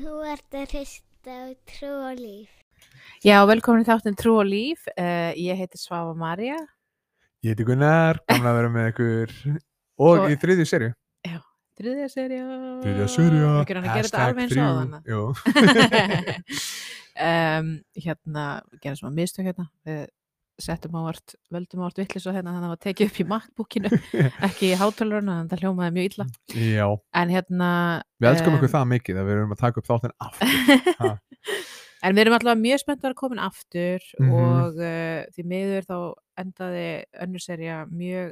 Þú ert að hrista á trú og líf. Já, velkomin í þáttin Trú og Líf. Uh, ég heiti Svava Maria. Ég heiti Gunnar, gaman að vera með ykkur og, Og- í þriðju serju Þriðja serja. Þriðja serju Við gerum að gera þetta alveg eins og á þannig. Jú, um, hérna, við gerum svona mistök hérna. Við settum ávart, völdum ávart vittlis og hérna þannig að það var tekið upp í MacBookinu, ekki í hátölurinn, þannig að það hljómaði mjög illa. já, En hérna... við elskum em, ykkur það mikið að við erum að taka upp þáttinn aftur. En við erum alltaf mjög spennt að komin aftur Mhm. og uh, því miður þá endaði önnur serja mjög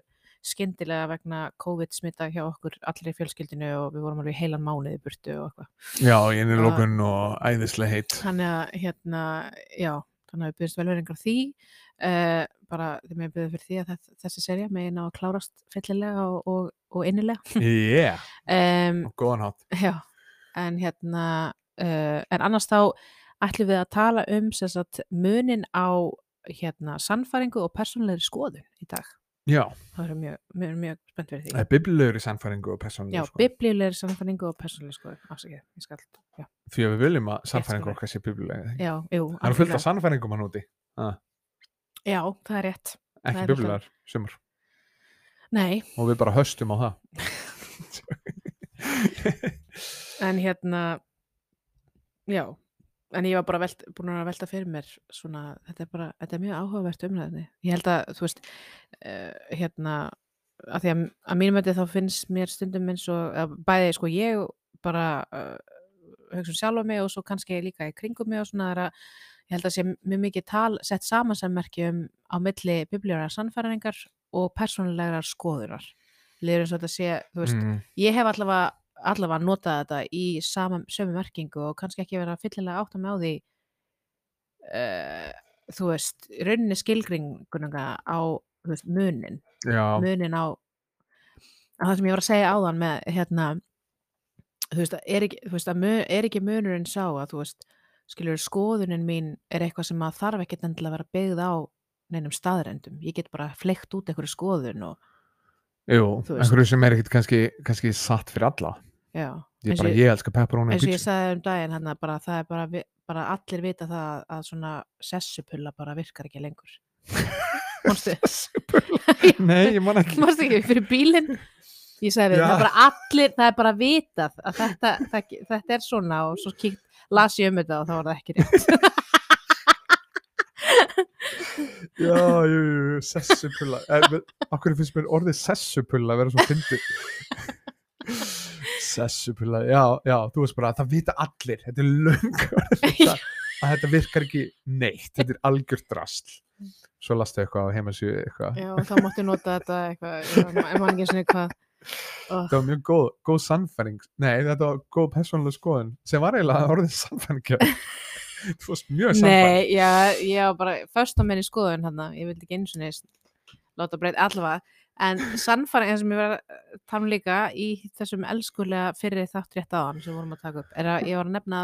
skyndilega vegna COVID-smita hjá okkur allir í fjölskyldinu og við vorum alveg í heilan mánuði í burtu og eitthvað. Já, ég er lókun og æðislega heitt Þannig að hérna, já, þannig að við byrjumst velveringar á því. Uh, bara þegar við byrjum fyrir því að þess, þessi serja megin á að klárast fyllilega og, og, og innilega. Yeah, Um, og góðan hátt Já, en hérna, uh, en annars þá ætlum við að tala um sagt, munin á hérna, sannfæringu og persónulegri skoðun í dag. Já, Það er mjög, mjög, mjög spennt það því. er biblilegur í sannfæringu og Já, persónulega sko. biblíulegri sannfæringu og persónulegri skoðun. Afsakið, ég skal, já, Því að við viljum að sannfæringu skilur. okkar sé biblilega já, jú. Það er fullt af sannfæringum hann úti Já, það er rétt. Það ekki er biblilegar, sumar Nei, og við bara höstum á það en hérna, já, en ég var bara velt, búin að velta fyrir mér svona, þetta er bara, þetta er mjög áhugavert umræðinni. Ég held að, þú veist, uh, hérna, að því að, að mínum þetta þá finnst mér stundum eins og, að bæði, sko, ég bara uh, hugsa um sjálfa mig og svo kannski líka í kringum mig og svona það er að, ég held að sé mjög mikið tal, sett samansammerki um á milli biblíurar sannfæringar og persónulegar skoðunar. Leður eins og þetta sé, þú veist, mm, ég hef allavega, allavega notað þetta í sama, sömu merkingu og kannski ekki verið að fyllilega átta mig á því uh, þú veist, rauninni skilgringunanga á veist, munin, Já, munin á að það sem ég var að segja áðan með hérna þú veist, er ekki, þú veist, að mun, er ekki munurinn sá að þú veist, skilur skoðunin mín er eitthvað sem að þarf ekkert endilega að vera byggð á neinum staðrendum, ég get bara fleikt út einhverju skoðun og jú, einhverju sem er ekkit kannski, kannski satt fyrir alla já, Ég bara, og- ég elska pepperoni eins og ég sagði um daginn hérna bara það er bara, bara allir vita það að, svona sessupulla bara virkar ekki lengur. Manstu? Nei, ég man ekki. Manstu ekki fyrir bílinn? Ég sagði það bara allir það er bara vitað að þetta, það, þetta er svona og svo kíkt, las ég um þetta og þá var það ekki rétt. Já, jú, jú, sessupulla. Akkur finnst mér orðið sessupulla að vera svo fyndi Sessupulla, já, já Þú veist bara að það vita allir Þetta er löngu þetta, að þetta virkar ekki neitt Þetta er algjört drasl. Svo lastu eitthvað á heimasíðu eitthvað. Já, þá máttu nota þetta eitthvað, ég man- ég man ekki svona hvað. Oh, Það var mjög góð, góð sannfæring Nei, þetta var góð persónuleg skoðun sem var eiginlega orðið sannfæring Þú varst mjög sannfæring Nei, já, ég var bara först á minni skoðun hann, ég vildi ekki eins og neist láta breyta allavega, en sannfæring eins sem ég var að tala um líka í þessum elskulega fyrir þátt rétt áðan sem vorum að taka upp, er að ég var að nefna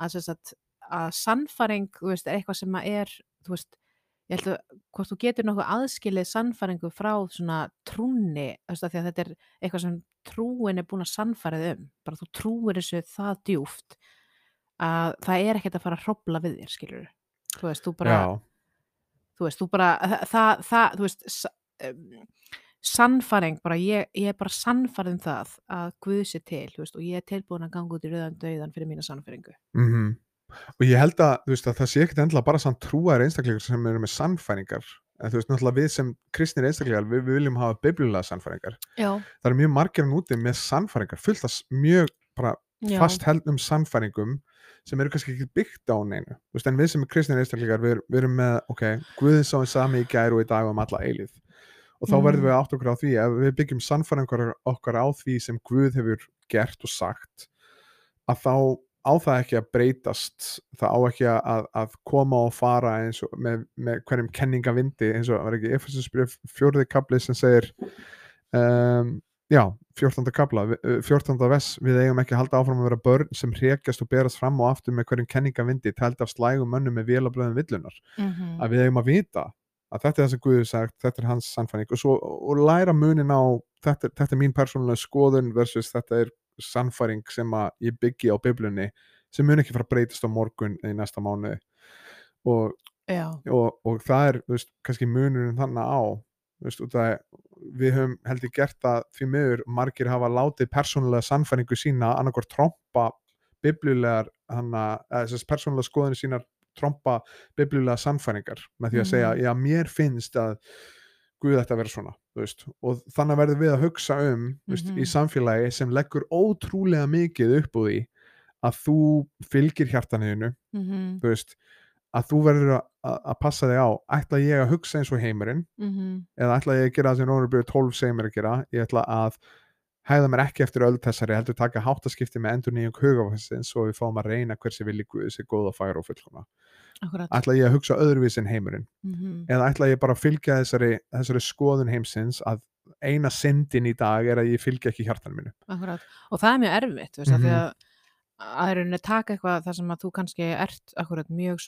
að, að, að sannfæring veist, er eitthvað sem er þú veist, ég held að hvort þú getur nokkuð aðskilið sannfæringu frá svona trúnni, þú veist, að þetta er eitthvað sem trúin er búin að sannfærið um bara þú trúir þessu það djúft að það er ekkert að fara að hrópla við þér, skilur þú veist, þú bara, Já, þú veist, þú bara það, það, það þú veist um, sannfæring, bara ég, ég er bara sannfærið um það að Guð sé til, veist, og ég er tilbúin að ganga út í rauðan döiðan fyrir mína sannfæringu. Mm og ég held að, veist, að það sé ekkert endla bara samt trúar einstaklingar sem eru með sannfæringar. En þú veist, náttúrulega við sem kristnir einstaklingar, við, við viljum hafa biblilega sannfæringar. Já, það eru mjög margir hann úti með sannfæringar fullt af mjög fast heldnum sannfæringum sem eru kannski ekki byggt á neinu. Veist, en við sem kristnir einstaklingar, við, við erum með ok, Guðin sá einn sami í gær og í dag um alla eilíð og þá Mhm. verðum við átt okkur á því ef við byggjum sannfæringar okkar á því sem Guð hefur gert og sagt að þá á það ekki að breytast það á ekki að, að koma og fara eins og með, með hverjum kenningavindi eins og var ekki Efesusbrif fjórði kapli sem segir um, já, 14. kapla uh, 14. vers, við eigum ekki að halda áfram að vera börn sem hrekjast og berast fram og aftur með hverjum kenningavindi tælt af slægum mönnum með vélablöðum villunar mhm, að við eigum að vita að þetta er það sem Guður sagt, þetta er hans sannfæring. Og, svo, og læra munin á þetta, þetta er mín persónulega skoðun versus þetta er sannfæring sem að ég byggi á biblunni sem mun ekki fara að breytast á morgun eða í næsta mánuði. Og, og, og það er veist, kannski munurinn þannig á veist, út að við höfum heldur gert að því miður margir hafa látið persónulega sannfæringu sína hana, eða þess persónulega skoðinu sínar trompa bibljulega sannfæringar með því að segja, Mhm. já mér finnst að Guð ætti að vera svona veist, og þannig verðum við að hugsa um veist, Mhm. í samfélagi sem leggur ótrúlega mikið upp úr því að þú fylgir hjartaninu mhm, þú veist, að þú verður að, passa þig á, ætla ég að hugsa eins og heimurinn, mhm, eða ætla ég að gera það sem Rónarbyrju 12 segir mér að gera ég ætla að hæða mér ekki eftir öll þessari heldur taka háttaskipti með endur nýjum hugafæsins og við fáum að reyna hversi vilji Guðs er góð og færa og fullkona ætla ég að hugsa öðruvís en heimurinn? Mhm, eða ætla ég bara að fylgja þessari, þessari skoðun heimsins að eina syndin í dag er að ég fylgja ekki hjartan minu akkurat. Og það er mjög erfitt veist, mm því að að er taka eitthvað þar sem að þú kannski ert akkurat mjög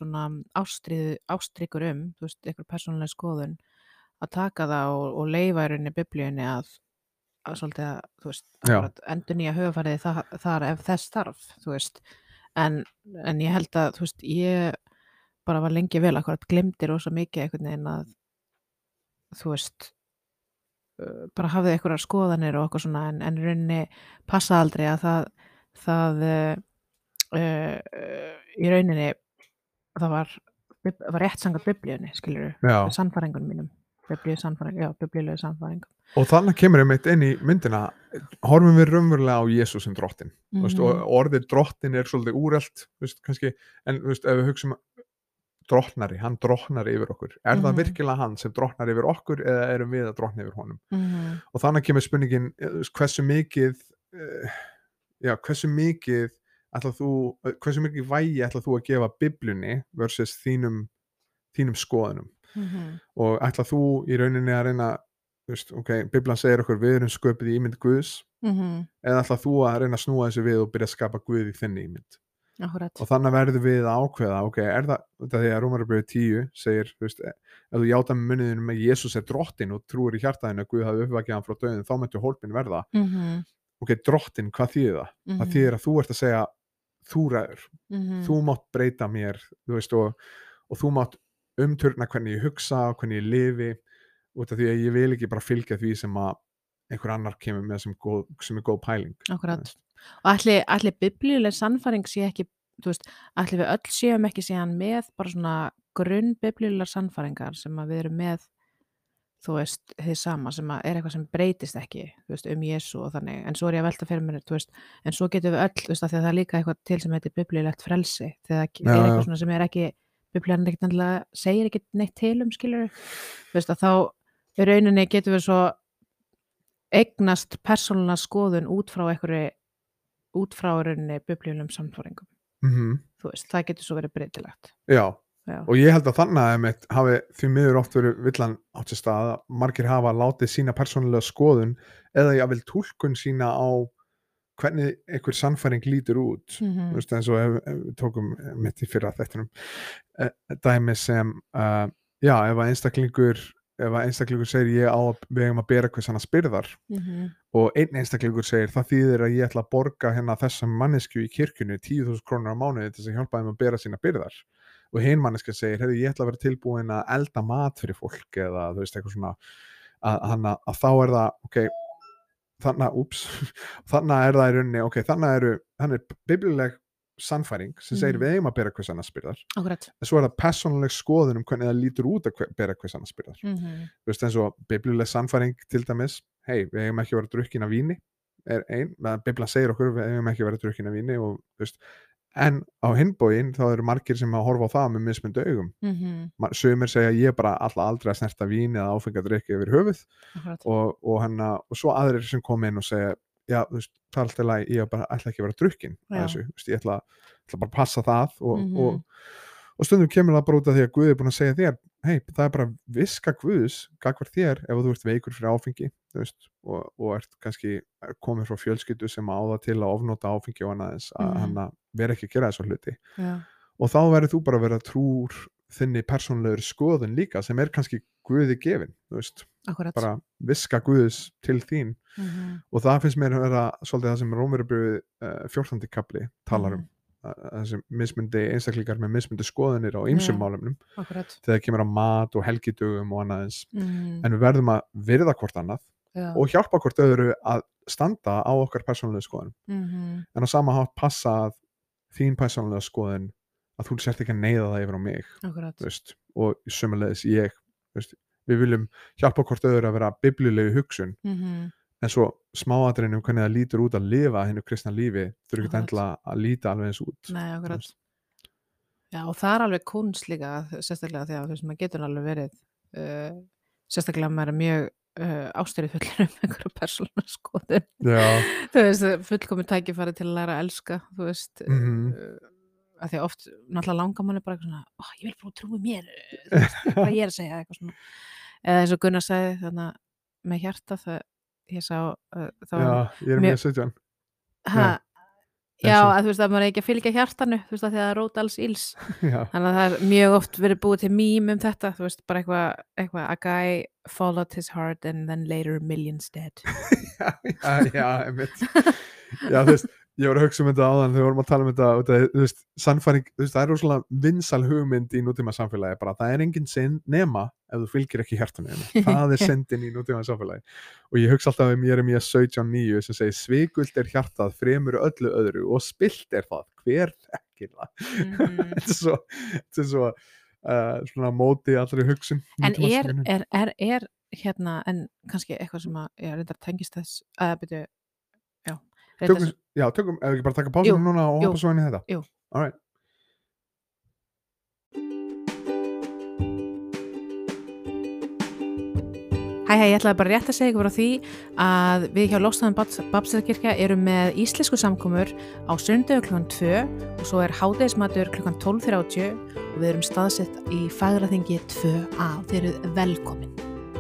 ástryggur um, þú veist, eitthvað persónuleg skoðun að taka það og, og leifa í rauninni biblíunni að, að svolítið að, þú veist, endur nýja höfufarið þar, þar ef þess þarf, þú veist. En, en ég held að, þú veist, ég bara var lengi vel akkurat glemdi rosa mikið einhvern veginn að þú veist bara hafði einhverjar skoðanir og eitthvað svona en, en rauninni passa aldrei að það það uh, uh, í rauninni það var, var rétt sangat biblíunni skilur Já. sannfæringunum mínum biblíulegu sannfæring og þannig kemur einmitt inn í myndina horfum við raunverulega á Jésu sem drottin mm Mhm. veist, og orðið drottin er svolítið úrelt en veist, ef við hugsaum drottnari, hann drottnar yfir okkur. Er það Mhm. virkilega hann sem drottnar yfir okkur eða erum við að drottna yfir honum? Mm og þannig kemur spurningin eh, hversu mikið uh, já, hversu mikið þú, eh, hversu mikið vægi ætlað þú að gefa biblunni versus þínum þínum skoðunum -hmm. og ætlað þú í rauninni að reyna veist, ok, biblan segir okkur við erum sköpið í ímynd Guðs Mm eða ætlað þú að reyna að snúa þessu við og byrja að skapa Guð í þinni ímynd akkurat og þannig verður við að ákveða ok, er það, þetta því að Rómarabröðu 10 segir, þú veist, ef þú játa með munniðinu með Jésús er drottin og trúir í hjartaðinu að Guð hafi uppvakið hann frá döðin þá mættu hólpin verða, mm -hmm. ok, drottin, hvað þýðir það? Það þýðir að þú ert að segja þú ræður, Mhm. þú mátt breyta mér þú veist, og, og þú mátt umturna hvernig ég hugsa, hvernig ég lifi út af því að ég vil ekki bara fylgja því sem að einhver annar kemur með sem, góð, sem er góð pæling Akkurat. Og ætli, ætli biblíuleg sannfæring sé ekki, þú veist, ætli við öll séum ekki síðan með bara svona grunn biblíulegar sannfæringar sem að við erum með, þú veist, þið sama sem að er eitthvað sem breytist ekki, þú veist, um Jésu og þannig, en svo er ég að velta fyrir mér, þú veist, en svo getum við öll, þú veist, að það er líka eitthvað til sem heitir biblíulegt frelsi, þegar það er eitthvað svona sem er ekki, biblíulegan ekkert endilega, segir ekkert neitt til um, skilur, þá í rauninni getum við svo eignast persónulega skoðun út frá einhverju út frá rauninni biblíulegum samfóringum. Mm þú veist, það getur svo verið breytilegt. Já, Já. og ég held að þannig að einmitt hafi því miður oft verið villan átt sér stað að margir hafa látið sína persónulega skoðun eða ég vil túlkun sína á hvernig einhver sannfæring lítur út. Mm þú veist eins og ef, ef við tókum mitt í fyrra þettinum e, dæmi sem uh, já, ef að einstaklingur ef að einstaklingur segir ég á að við eigum að bera hvers hann að spyrðar -hmm. og einn einstaklingur segir það þýðir að ég ætla að borga hérna þessum mannesku í kirkjunni 10.000 krónur á mánuði til þess að hjálpa þeim að bera sína byrðar. Og hinn manneska segir, herri, ég ætla að vera tilbúin að elda mat fyrir fólk eða þú veist eitthvað svona. Að, að, að þá er það, ok þannig að, þannig er það í rauninni, ok, þannig eru, þannig er biblileg sannfæring sem segir Mhm. við eigum að bera hvers annars byrðar Akkurat en svo er það persónuleg skoðun um hvernig það lítur út að bera hvers annars byrðar mm -hmm. þú veist eins og biblileg sannfæring til dæmis, hei, við eigum ekki að vera drukkin af víni er ein, meðan Biblan segir okkur við eigum ekki að vera drukkin af víni og, þú veist, en á hinbóin þá eru margir sem að horfa á það með mismundu augum. Ma- sumir segja ég bara alltaf aldrei að snerta vín eða áfengadrykki yfir höfuð og, og, hana, og svo aðrir sem kom inn og segja já, þú veist, það er alltaf læg, ég bara ætla ekki að vera drukkin þessu, veist, ég ætla, ætla bara að passa það og, Mhm. og, og stundum kemur það bara út af því að Guð er búin að segja þér hei, það er bara viska Guðs gagvar þér ef þú ert veikur fyrir áfengi veist, og, og ert kannski komið frá fjölskyldu sem á það til að ofnota áfengi og annað eins að Mhm. hann að vera ekki að gera þessu hluti Já, og þá verður þú bara að vera trúr þinni persónlegur skoðun líka sem er kannski Guði gefin þú veist akkurat bara viska Guðs til þín Mhm. og það finnst mér að vera svolítið það sem Rómverubröðu uh, 14. kapli talar um Mhm. uh, þessi mismundi einstaklingar með mismundi skoðanir á ymsum málumnum akkurat þegar kemur á mat og helgidögum og annað eins Mhm. en við verðum að virða hvort annað Já. og hjálpa hvort öðru að standa á okkar persónulega skoðan Mhm. en á sama hátt passa að þín persónulega skoðan að þú sért ekki að neyða það yfir á mig veist, og sömulegis ég veist, við viljum hjálpa hvort öðru að vera biblilegu hugsun Mhm. En svo smáatrinu um hvernig það lítur út að lifa hennu kristna lífi þurfi ekki endilega að líta alveg eins út Nei, akkurat. Já, og það er alveg kunst líka, sérstaklega því að þú veist, maður getur alveg verið, uh, sérstaklega maður er mjög uh, ástyrið fullur um einhverju persónu skoðun. já, Þú veist, fullkomin tækifæri til að læra að elska, þú veist, Mhm. uh, að því oft, náttúrulega langar manni bara svona, ó, ég vil bara trúi mér, veist, hvað ég er að segja. Eða eins og Gunnar sagði, þannig að með hjarta, það, ég sá, uh, já, ég er mjög 17 ha, já, að þú veist, að maður ekki að fylgja hjartanu, þú veist, að það er rót alls íls. Þannig að það er mjög oft verið búið til mím um þetta, þú veist, bara eitthvað, eitthvað, a guy followed his heart and then later millions dead. já, já, já, einmitt já, þú veist, ég var að hugsa um þetta áðan þegar við vorum að tala um þetta, af, þú veist, sannfæring, þú veist, það er rosalega vinsal hugmynd í nútíma samfélagi, bara það er engin sinn nema ef þú fylgir ekki hjartanu þínu. það er sendin í nútíma samfélagi og ég hugsa alltaf um Jeremia 17.9 sem segir svigult er hjartað fremur öllu öðru og spilt er það, hver þekkir það Mhm. þetta er svo, þetta er svo uh, svona móti allri hugsun En er, er, er, er hérna, en kannski eitthvað sem að, ég reyndar tengist þess, að byrju, tökum, já, tökum, ef ekki bara taka pásunum núna og hoppa svo inn í þetta jú. Alright. Hæ, hæ, ég ætlaði bara rétt að segja ykkur frá því að við hjá Lóstaðan Babsæðarkirkja erum með íslensku samkomur á sundegu klukkan 2 og svo er hádegismatur klukkan 12.30 og við erum staðsett í Fagraþingi 2a og þeir eru velkomin.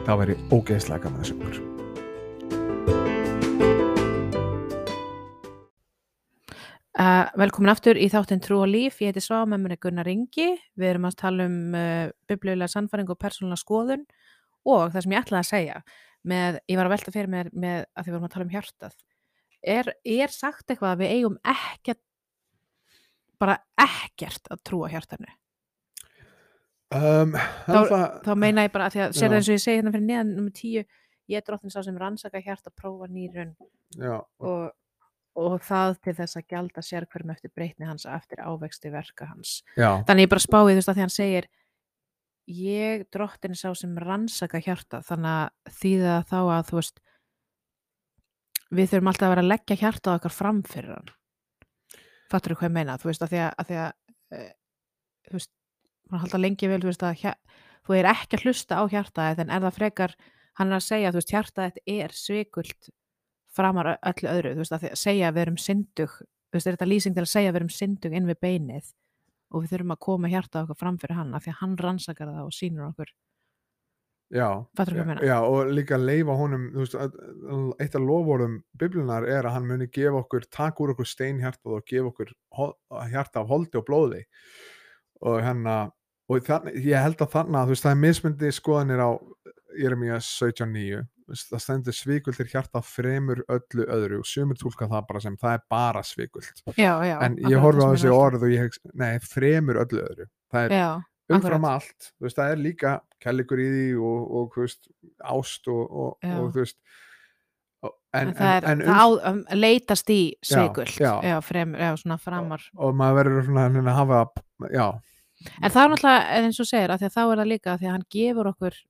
það væri ógeðslega gaman að sjá Uh, velkomin aftur í þáttinn Trú og Líf, ég heiti Svá, með mér er Gunnar Ingi, við erum að tala um uh, biblíulega sannfæring og persónulega skoðun. Og það sem ég ætlaði að segja, með, ég var að velta fyrir mér með að því við vorum að tala um hjartað, er, er sagt eitthvað að við eigum ekkert, bara ekkert að trúa hjartanu? um, þá, það, Þá meina ég bara að því að, sér það eins og ég segi hérna fyrir neðan nummer tíu, ég er drottin sá sem rannsaka hjarta, prófa nýrun já, og, og það til þess að gjalda sér hverjum eftir breytni hans eftir ávexti verka hans. já, Þannig ég bara spáði þú veist að því hann segir ég drottin sá sem rannsaka hjarta. Þannig að þýða þá að þú veist við þurfum alltaf að vera að leggja hjarta okkar fram fyrir hann. Fattur þú hvað ég meina? Þú veist að því að, að, því að e, þú veist, maður halda lengi vel þú veist að þú er ekki að hlusta á hjarta en er það frekar hann að segja þú veist hjarta þetta er svikult framar öllu öðru þú veist að að segja að við erum syndug þú veist er þetta lýsing til að segja að við erum syndug inn við beinið og við þurfum að koma hjarta okkar fram fyrir hann af því að hann rannsakar það og sýnur okkur. Já já, og líka leifa honum þú veist, að- að- eitt af lofvorðum bibliunar er að hann muni gefa okkur taka úr okkur steinhjartað og gefa okkur hjarta af holdi og blóði. Og hérna og þannig, ég held að þannig að þú veist, það er mismundi skoðanir á Jeremia 17.9 þú veist, það stendur svikultir hjarta fremur öllu öðru og sumir tólka það bara sem það er bara svikult já, já, en ég horfi á þessi orð og ég hegst, nei, fremur öllu öðru það er já, umfram akkurat. allt þú veist, það er líka kellikur í því og, og veist, ást og, og, Já. og þú veist og- en, en, það er en, það á, um, leitast í Já, sveigult já. já, fremur, já, svona framar og maður verður svona að að hafa já, en það er náttúrulega eins og segir því að þá er það líka af því að hann gefur okkur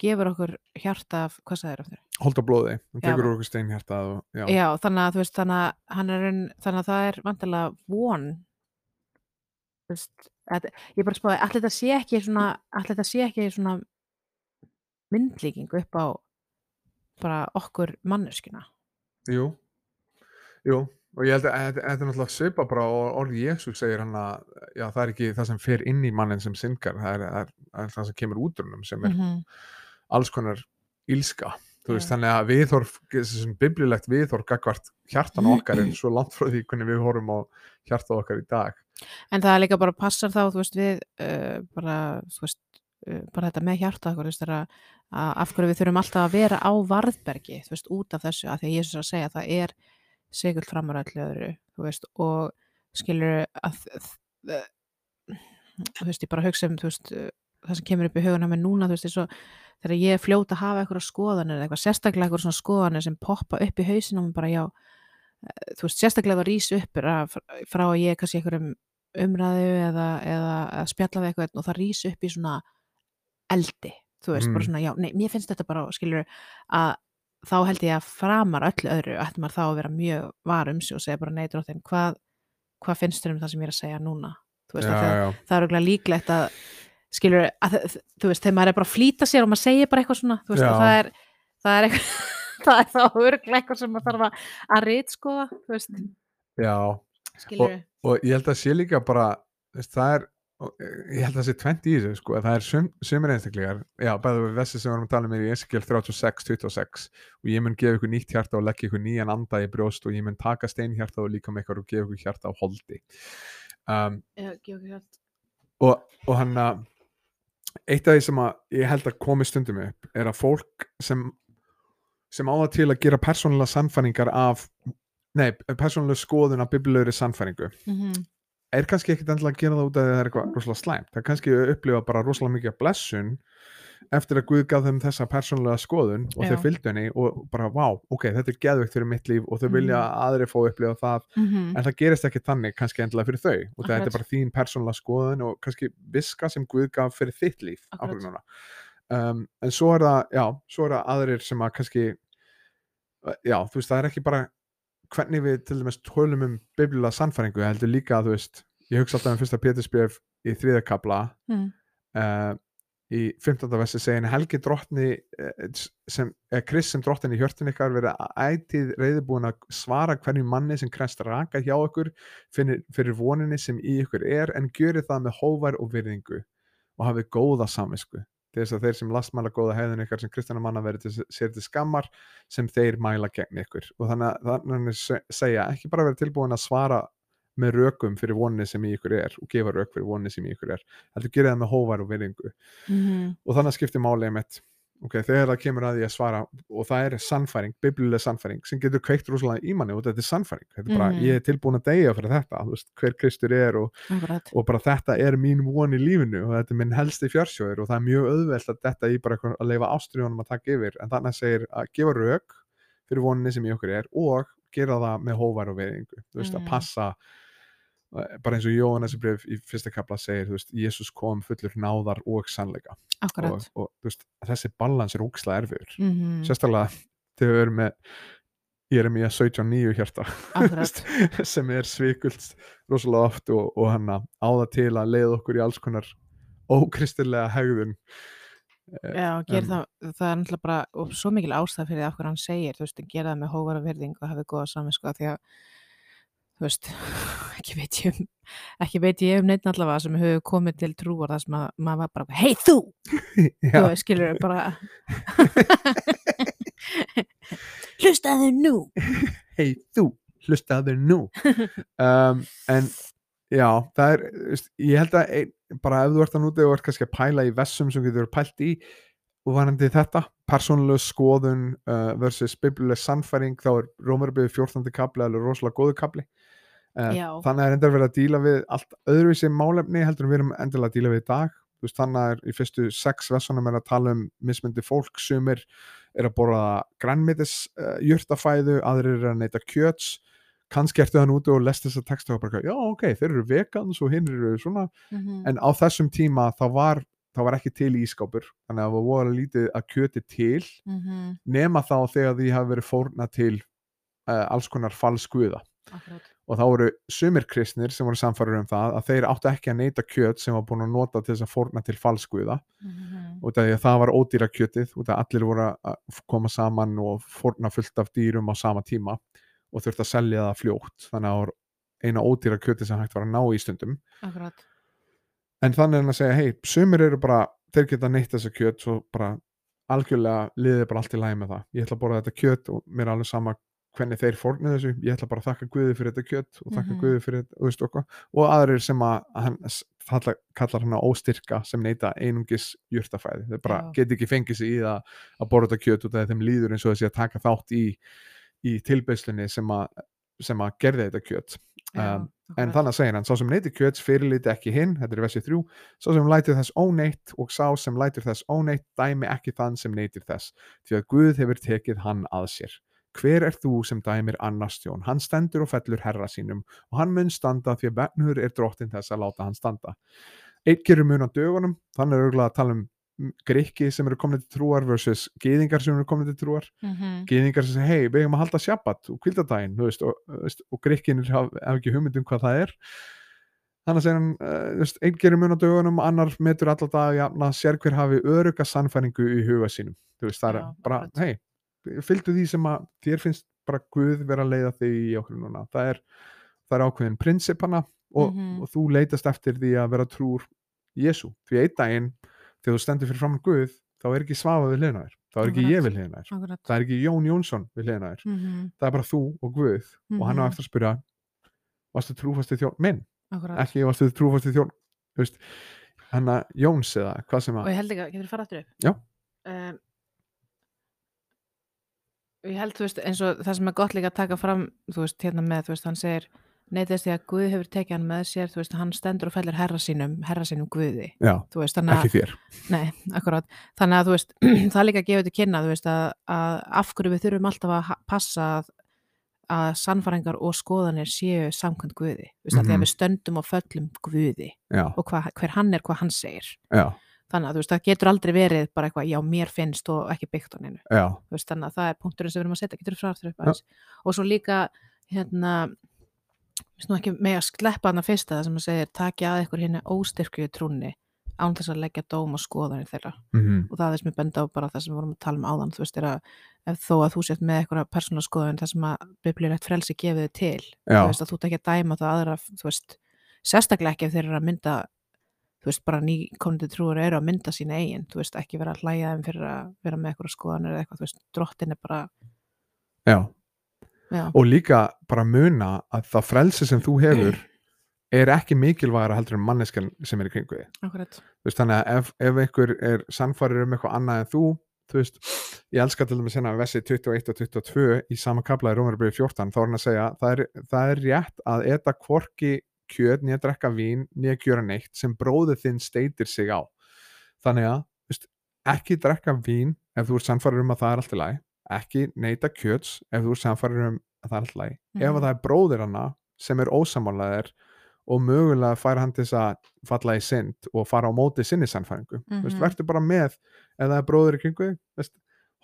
gefur okkur hjarta af, hvað sagðir aftur? hold á blóði Já. tekur okkur steinhjartað og, já, Já, þannig að þú veist þannig að hann er þannig að það er vantilega von þú veist að, ég bara spáði, allir þetta sé ekki svona allir þetta sé ekki svona myndlíking upp á bara okkur manneskina jú jú, og ég held að þetta er náttúrulega svipa bara og orð Jésu segir hann að já, það er ekki það sem fer inn í mannin sem syndgar, það er, það er, það er það sem kemur út úr hennum sem er -hmm. Alls konar ílska þú veist, þannig að viðhorf biblilegt viðhorf gagvart hjartan okkar er svo langt frá því hvernig við horfum á hjartað okkar í dag. En það er líka bara passar þá þú veist við uh, bara, þú veist uh, bara þetta með hjarta okkur, þú veist, þegar að, að af hverju við þurfum alltaf að vera á varðbergi, þú veist, út af þessu, að því að Jésús er að segja að það er segult framar öllu öðru, þú veist, og skilur að, þú veist, ég bara hugsa um, þú veist, uh, það sem kemur upp í huguna með núna, þú veist, eins og þegar ég er fljót að hafa eitthvað skoðanir eða eitthvað sérstaklega eitthvað svona skoðanir sem poppa upp í hausinum og bara já, eh, þú veist, sérstaklega það rís upp frá að ég kannski einhverjum umræðu eða, eða að spjalla við eitthvað og það rís upp í svona eldi, þú veist, bara Mm. svona já, nei, mér finnst þetta bara, skilur að þá held ég að framar öllu öðru ætti maður þá að vera mjög var um sig og segja bara nei, dróttin, hvað, hvað finnst þér um það sem ég er að segja núna þú veist, já, að það, það er líklegt að skilur, að, þú veist, þegar maður er bara að flýta sér og maður segir bara eitthvað svona, veist, það er það er eitthvað, það er þá örglega eitthvað sem maður þarf að, að já. skilur og ég held að sé líka bara það er og ég held að sé 20 í þessu sko, að það er sum, sumir einstaklegar já, bæðu við vessi sem við erum að tala um er í Ezekiel 36, 26 og ég mun gefa ykkur nýtt hjarta og leggja ykkur nýjan anda í brjóst og ég mun taka steinhjarta og líka með ykkur og gefa ykkur hjarta á holdi. Um, Já, og, og hann að eitt af því sem að ég held að komi stundum upp er að fólk sem sem á það til að gera persónulega sannfæringar af nei, persónulega skoðun af biblilegri sannfæringu. Mhm, er kannski ekkit endilega að gera það út af því að það er eitthvað rosalega slæmt. Það er kannski að upplifa bara rosalega mikið blessun eftir að Guð gaf þeim þessa persónulega skoðun og Já. þeir fylgdu henni og bara vá, ok, þetta er geðveikt fyrir mitt líf og þau vilja að aðri fá upplifa það. Mhm, en það gerist ekki þannig kannski endilega fyrir þau og þetta er bara þín persónulega skoðun og kannski viska sem Guð gaf fyrir þitt líf um, en svo er það, já, svo er það aðrir sem að kannski já, þú veist, það er ekki bara hvernig við til dæmis tölum um biblilega sannfæringu, heldur líka að þú veist ég hugsa alltaf um fyrsta Pétursbjörf í þriðakabla mhm, uh, í 15. versi segin helgi drottni eh, sem, eða Krist sem drottin í hjörtin ykkar verið ætið reyðbúin að svara hverju manni sem krest raka hjá ykkur fyrir, fyrir voninni sem í ykkur er en gjöri það með hóvar og virðingu og hafið góða samvisku til þess að þeir sem lastmæla góða heiðun ykkar sem kristjana manna verið til, sér til skammar sem þeir mæla gegn ykkur og þannig að þannig segja ekki bara verið tilbúin að svara með rökum fyrir voninni sem í ykkur er og gefa rök fyrir voninni sem í ykkur er. Heldur gera það með hóvar og virðingu. Mhm, og þannig skiptir máli mitt ok, þegar það kemur að því að svara og það er sannfæring, biblilega sannfæring sem getur kveikt rosalega í manni og þetta er sannfæring. Þetta er bara, Mhm. ég er tilbúin að deyja fyrir þetta veist, hver Kristur er og, og bara þetta er mín von í lífinu og þetta er minn helsti fjársjóður og það er mjög auðvelt að þetta í bara að leifa ástriðunum að taka yfir. En þannig segir að gefa rauk fyrir voninni sem í okkur er og gera það með hóvar og veiðingu þú veist, Mhm. að passa eh, bara eins og Jóhannes bref í fyrsta kapla segir, þú veist, Jésús kom fullur náðar og sannleika. Og, og veist, þessi balans er ókslega erfiður. Mhm, sérstaklega þegar við erum með ég er með 17.9 hjarta akkurat, sem er svikult rosalega oft og, og hann á það til að leiða okkur í alls konar ókristilega hegðun. Já, ger um, það, það er náttúrulega bara og svo mikil ástæð fyrir það af hverju hann segir þú veist, gera það með hóvar og virðing og hafi góða saminsku af því að þú veist, ekki veit ég um ekki veit ég um neitt allavega sem hefur komið til trúar þar sem að maður var bara, hei þú! Þú veist, skilur bara hlustaðu nú. Hei þú hlustaður nú. Um, en já, það er ég held að bara ef þú ert að núti og ert kannski að pæla í vessum sem getur pælt í og varandi þetta, persónuleg skoðun uh, versus biblileg sannfæring þá er Rómarbyrði 14. kapli alveg rosalega góðu kapli Já. þannig er endar verið að díla við allt öðruvísi málefni heldur við erum endilega að díla við í dag. Veist, þannig er í fyrstu sex vessunum er að tala um mismyndi fólk. Sumir er að borða grænmitis uh, jurtafæðu, aðrir er að neyta kjöts. Kannski ertu þann úti og lest þessa texta og bara, já ok, þeir eru vegans og hinn eru svona, Mhm. en á þessum tíma þá var, þá var ekki til ískápur þannig að það voru lítið að kjöti til Mhm, nema þá þegar því hafi verið fórna til uh, alls konar falskuða. Akkurat og þá voru sumir kristnir sem voru samfæður um það að þeir áttu ekki að neyta kjöt sem var búin að nota til þess að fórna til falskuða Mhm, út af því að það var ódýra kjötið út af að allir voru að koma saman og fórna fullt af dýrum á sama tíma og þurfti að selja það fljótt. Þannig að það var eina ódýra kjötið sem hægt var að ná í stundum. Akkurat. En þannig er hann að segja, hei, sumir eru bara þeir geta neytt þessa kjöt svo bara algjörlega liðið bara allt í lægi með það. Ég ætla að borða þetta kjöt og mér er alveg sama hvernig þeir fórnið þessu, ég ætla bara að þakka Guði fyrir þetta kjött og þakka Mhm. Guði fyrir þetta, þú veist, og, og aðrir sem að hann kallar, kallar hann óstyrka sem neyta einungis jurtafæði, þeir bara Já. get ekki fengið sig í það að borða þetta kjött út af því að þeim líður eins og þessi að taka þátt í, í tilbeislunni sem að, sem að gerði þetta kjött um, en akkurat. þannig að segja hann, sá sem neyti kjöts fyrirliti ekki hinn, þetta er vesið þrjú sá sem lætur þess óneitt og sá sem lætur þess óneitt dæmi ekki þann sem neytir þess því að Guð hefur tekið hann að sér hver er þú sem dæmir annars tjón? Hann stendur og fellur herra sínum og hann mun standa því að vegnuður er drottin þess að láta hann standa. Eitt gerur mun á dögunum þannig er auðvitað að tala um grikki sem eru komin til trúar versus gyðingar sem eru komin til trúar. Mhm. gyðingar sem segja, hei, við hefum að halda shabbat og kvildadaginn, þú veist, og, og grikkinir hafa haf ekki hugmynd um hvað það er. Þannig að segja hann uh, einn gerir mun á dögunum, annar metur alla dag jafna, sér hver hafi öruga sannfæringu í huga sínum, þú veist, það er Já, bara, akkurat. hei, fylgdu því sem að þér finnst bara Guð vera að leiða þig í okkur núna, það er það er ákveðin prinsipana og, Mhm. og þú leitast eftir því að vera trúr Jésu, því einn daginn þegar þú stendur fyrir fram Guð, þá er ekki svafa við hliðina þér, þá er ekki Akkurat. ég við hliðina þér Akkurat. það er ekki Jón Jónsson við hliðina þér Mhm. það er bara þú og Guð og hann á Mhm. eftir að spyrja varstu trúfasti þjón minn, Akkurat. ekki varstu trúfasti þjón þú veist, hann að Jóns eða hvað sem og að ég held ekki að, getur þú fara aftur upp? Já. Um, ég held, þú veist, eins og það sem er gott líka að taka fram, þú veist, hérna með, þú veist, hann segir, neytist því að Guð hefur tekið hann með sér, þú veist, hann stendur og fellir herra sínum, herra sínum Guði, já, veist, þannig að, ekki þér nei, akkurat, þannig að, þú veist, það líka gefur til kynna, þú veist, að, að af hverju við þurfum alltaf að passa að, að sannfæringar og skoðanir séu samkvæmt Guði, þú veist, mm Mhm. því að við stöndum og föllum Guði já, og hva, hver hann er, hvað hann segir. já, Þannig að þú veist, það getur aldrei verið bara eitthvað, já, mér finnst og ekki byggt á veist, þannig að það er punkturinn sem við erum að setja, getur frá aftur upp aðeins. Og svo líka, hérna, veist nú ekki með að sleppa hana fyrsta það sem að segir, taki að ykkur hérna óstyrkju trúnni án þess að leggja dóm og skoðanir þeirra. mhm, Og það er sem ég benda á bara það sem við vorum að tala um áðan, þú veist, er að þó að þú sett með eitthvað persónulega skoðun, það sem þú veist, að að að bara nýkomandi trúur eru að mynda sína eigin, þú veist, ekki vera að hlæja þeim fyrir að vera með eitthvað skoðanir eða eitthvað, þú veist, drottin er bara, já. Já, og líka bara muna að það frelsi sem þú hefur er ekki mikilvægara heldur en manneskjan sem er í kringu þig. Akkurat. Þú veist, þannig að ef, ef einhver er sannfærir um eitthvað annað en þú þú veist, ég elska til dæmis hérna vessi 21 og 22 í sama kapla í Rómarbyrði 14, þá er hann að segja það er, það er rétt að eta kvorki kjöt, nýja drekka vín, nýja gjöra neitt sem bróðið þinn steitir sig á þannig að, veist, ekki drekka vín ef þú ert sannfærir um að það er allt í lagi ekki neyta kjöts ef þú ert sannfærir um að það er allt í lagi ef Mhm. að það er bróðir hana sem er ósamálaðir og mögulega fær hann til þess að falla í synd og fara á móti sinni sannfæringu mm Mhm. verður bara með ef það er bróður í kringu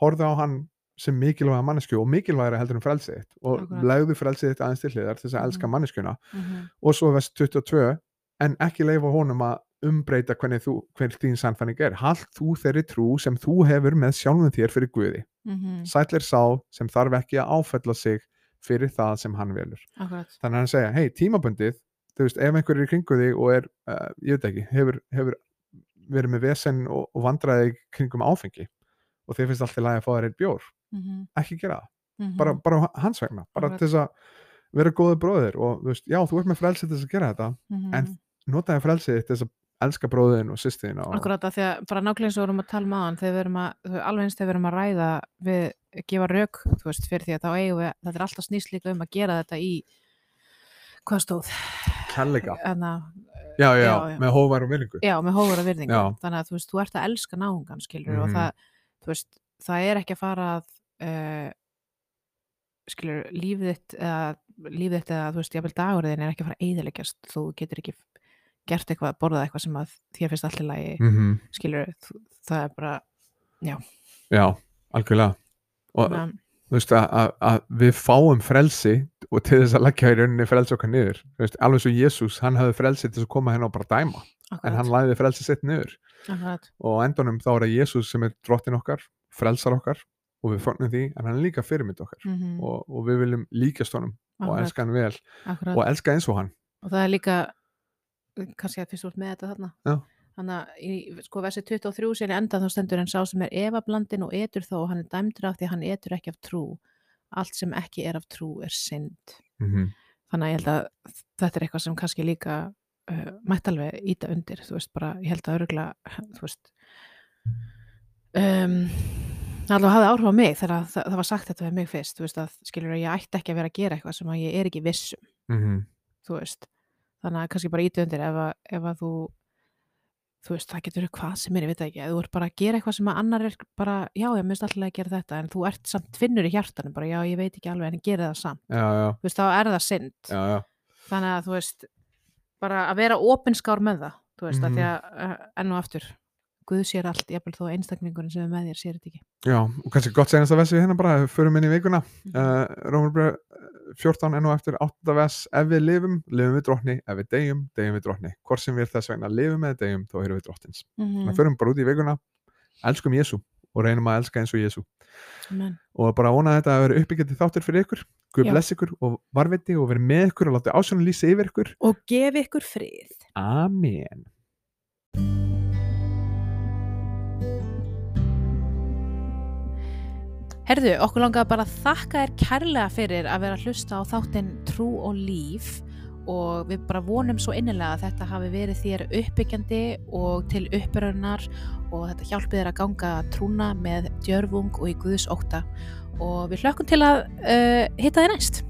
horfðu á hann sem mikilvæga mannesku og mikilvægara heldur en frelsið og Akkurat. legðu frelsið þitt aðeins til hliðar til þess að Mhm. elska manneskuna mm og svo vers 22 en ekki leifa honum að umbreyta hvernig þú, hver þín sannfæring er hald þú þeirri trú sem þú hefur með sjálfum þér fyrir Guði -hmm. sæll er sá sem þarf ekki að áfella sig fyrir það sem hann velur akkurat, þannig að hann segja, hei, tímabundið þú veist, ef einhver er í kringu þig og er, uh, ég veit ekki, hefur, hefur verið með vesen og, og vandraði kringum áfengi og þeir finnst alltaf lægi að fá þér eitt bjór, mm -hmm. ekki gera það. Bara, bara hans vegna, bara til þess að vera góði bróðir og þú veist, já, þú ert með frelsið til þess að gera þetta en notaði frelsið til þess að elska bróðin og sýstina og, akkurat að því að bara nákvæmlega og við vorum að tala um aðan þegar við erum að, þú- alveg eins þegar við erum að ræða við gefa rauk, þú veist, fyrir því að þá eigum við, þetta er alltaf snýst líka um að gera þetta í hvað stóð? Kærleika. Já, já, Já, með hóvar og virðingu. Já, með hófur að virðingu. Þannig að þú veist, þú ert að elska náungan skilur og Mhm. það, þú veist, það er ekki að fara að uh, skilur, lífið þitt eða lífið þitt eða þú veist, jafnvel dagurðin er ekki að fara að eyðileggjast. Þú getur ekki gert eitthvað, borðað eitthvað sem að þér finnst allir lagi mm skilur, þú- það er bara já, algjörlega. Og na, þú veist að, að, að við fáum frelsi og til þess að leggja í rauninni frelsi okkar niður. Veist, alveg svo Jésús, hann hafði frelsi til að koma henn og bara dæma en hann akkurat, læði frelsi sitt niður. Akkurat. Og á endanum þá er það Jésús sem er drottin okkar frelsar okkar og við fórnum því en hann er líka fyrirmynd okkar mm og, og við viljum líkast honum og akkurat, elska hann vel akkurat. og elska eins og hann. Og það er líka kannski að fyrst úr með þetta þarna. Já. þannig að í sko versi 23 sinni enda þá stendur en sá sem er evablandin og etur þó og hann er dæmdur af því hann etur ekki af trú. Allt sem ekki er af trú er synd. Mm þannig að ég held að þetta er eitthvað sem kannski líka uh, mætti alveg íta undir þú veist bara, ég held að örugla þú veist um, alveg hafði áhrif á mig þegar það, það var sagt þetta við mig fyrst þú veist að skilur að ég ætti ekki að vera að gera eitthvað sem að ég er ekki vissum -hmm. þú veist. Þannig að kannski bara íta undir ef að, ef að þú þú veist, það getur hvað sem er, ég veit það ekki. Ef þú ert bara að gera eitthvað sem að annar er bara já, ég minnst alltaf að gera þetta, en þú ert samt finnur í hjartanum, bara já, ég veit ekki alveg en ég gera það samt, já, já, þú veist, þá er það synd. Já, þannig að þú veist bara að vera opinskár með það þú veist, mm Mhm. að því að uh, enn og aftur Guð sér allt, jafnvel þó einstaklingurinn sem er með þér sér þetta ekki. Já, og kannski gott senast að vessi hérna bara, förum inn í vikuna. Uh, Rómarbröð 14 enn og eftir 8. vers. Ef við lifum, lifum við drottni. Ef við deyjum, deyjum við drottni. Hvort sem við þess vegna lifum eða deyjum, þá erum við drottins. Mm þannig að förum bara út í vikuna. Elskum Jésu og reynum að elska eins og Jésu -hmm. og bara að þetta að vera uppbyggjandi þáttur fyrir ykkur. Guð bless ykkur og varviti og verið með ykkur og láti ásjónu lýsa yfir ykkur. Og gef ykkur frið. Amen Herðu, okkur langaði bara að þakka þér kærlega fyrir að vera að hlusta á þáttinn Trú og Líf og við bara vonum svo innilega að þetta hafi verið þér uppbyggjandi og til uppbyrjunar og þetta hjálpi þér að ganga trúna með djörfung og í Guðs ótta og við hlökkum til að uh, hitta þér næst.